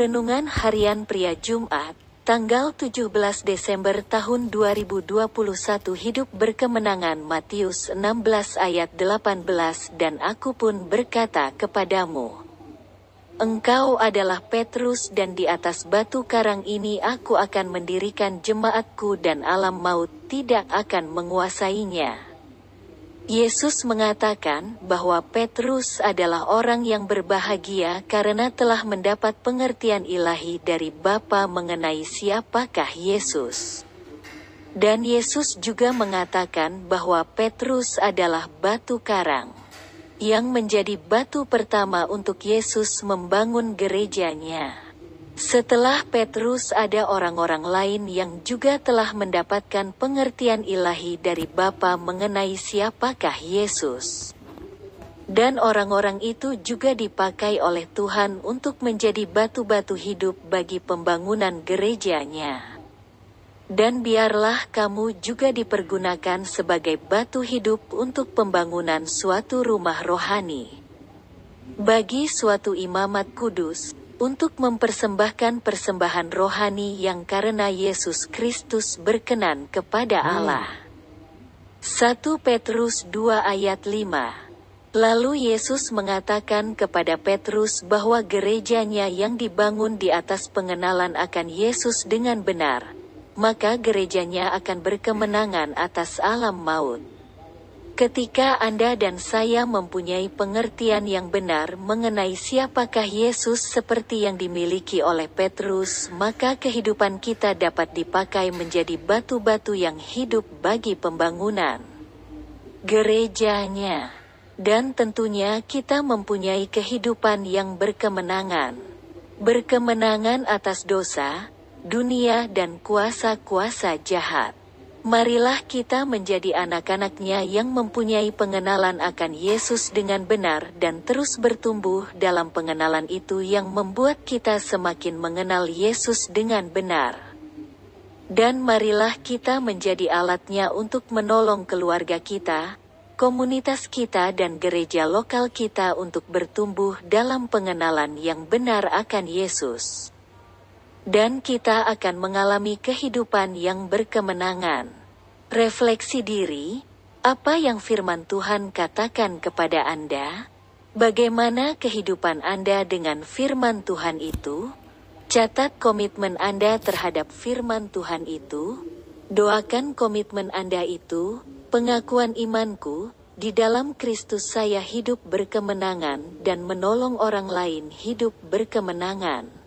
Renungan Harian Pria Jumat, tanggal 17 Desember tahun 2021 Hidup berkemenangan Matius 16 ayat 18 Dan aku pun berkata kepadamu, Engkau adalah Petrus dan di atas batu karang ini aku akan mendirikan jemaatku dan alam maut tidak akan menguasainya. Yesus mengatakan bahwa Petrus adalah orang yang berbahagia karena telah mendapat pengertian ilahi dari Bapa mengenai siapakah Yesus. Dan Yesus juga mengatakan bahwa Petrus adalah batu karang yang menjadi batu pertama untuk Yesus membangun gerejanya. Setelah Petrus ada orang-orang lain yang juga telah mendapatkan pengertian ilahi dari Bapa mengenai siapakah Yesus. Dan orang-orang itu juga dipakai oleh Tuhan untuk menjadi batu-batu hidup bagi pembangunan gerejanya. Dan biarlah kamu juga dipergunakan sebagai batu hidup untuk pembangunan suatu rumah rohani. Bagi suatu imamat kudus, untuk mempersembahkan persembahan rohani yang karena Yesus Kristus berkenan kepada Allah. 1 Petrus 2 ayat 5 Lalu Yesus mengatakan kepada Petrus bahwa gerejanya yang dibangun di atas pengenalan akan Yesus dengan benar, maka gerejanya akan berkemenangan atas alam maut. Ketika Anda dan saya mempunyai pengertian yang benar mengenai siapakah Yesus seperti yang dimiliki oleh Petrus, maka kehidupan kita dapat dipakai menjadi batu-batu yang hidup bagi pembangunan gerejanya. Dan tentunya kita mempunyai kehidupan yang berkemenangan. Berkemenangan atas dosa, dunia dan kuasa-kuasa jahat. Marilah kita menjadi anak-anaknya yang mempunyai pengenalan akan Yesus dengan benar dan terus bertumbuh dalam pengenalan itu yang membuat kita semakin mengenal Yesus dengan benar. Dan marilah kita menjadi alatnya untuk menolong keluarga kita, komunitas kita dan gereja lokal kita untuk bertumbuh dalam pengenalan yang benar akan Yesus dan kita akan mengalami kehidupan yang berkemenangan. Refleksi diri, apa yang firman Tuhan katakan kepada Anda? Bagaimana kehidupan Anda dengan firman Tuhan itu? Catat komitmen Anda terhadap firman Tuhan itu. Doakan komitmen Anda itu, pengakuan imanku, di dalam Kristus saya hidup berkemenangan dan menolong orang lain hidup berkemenangan.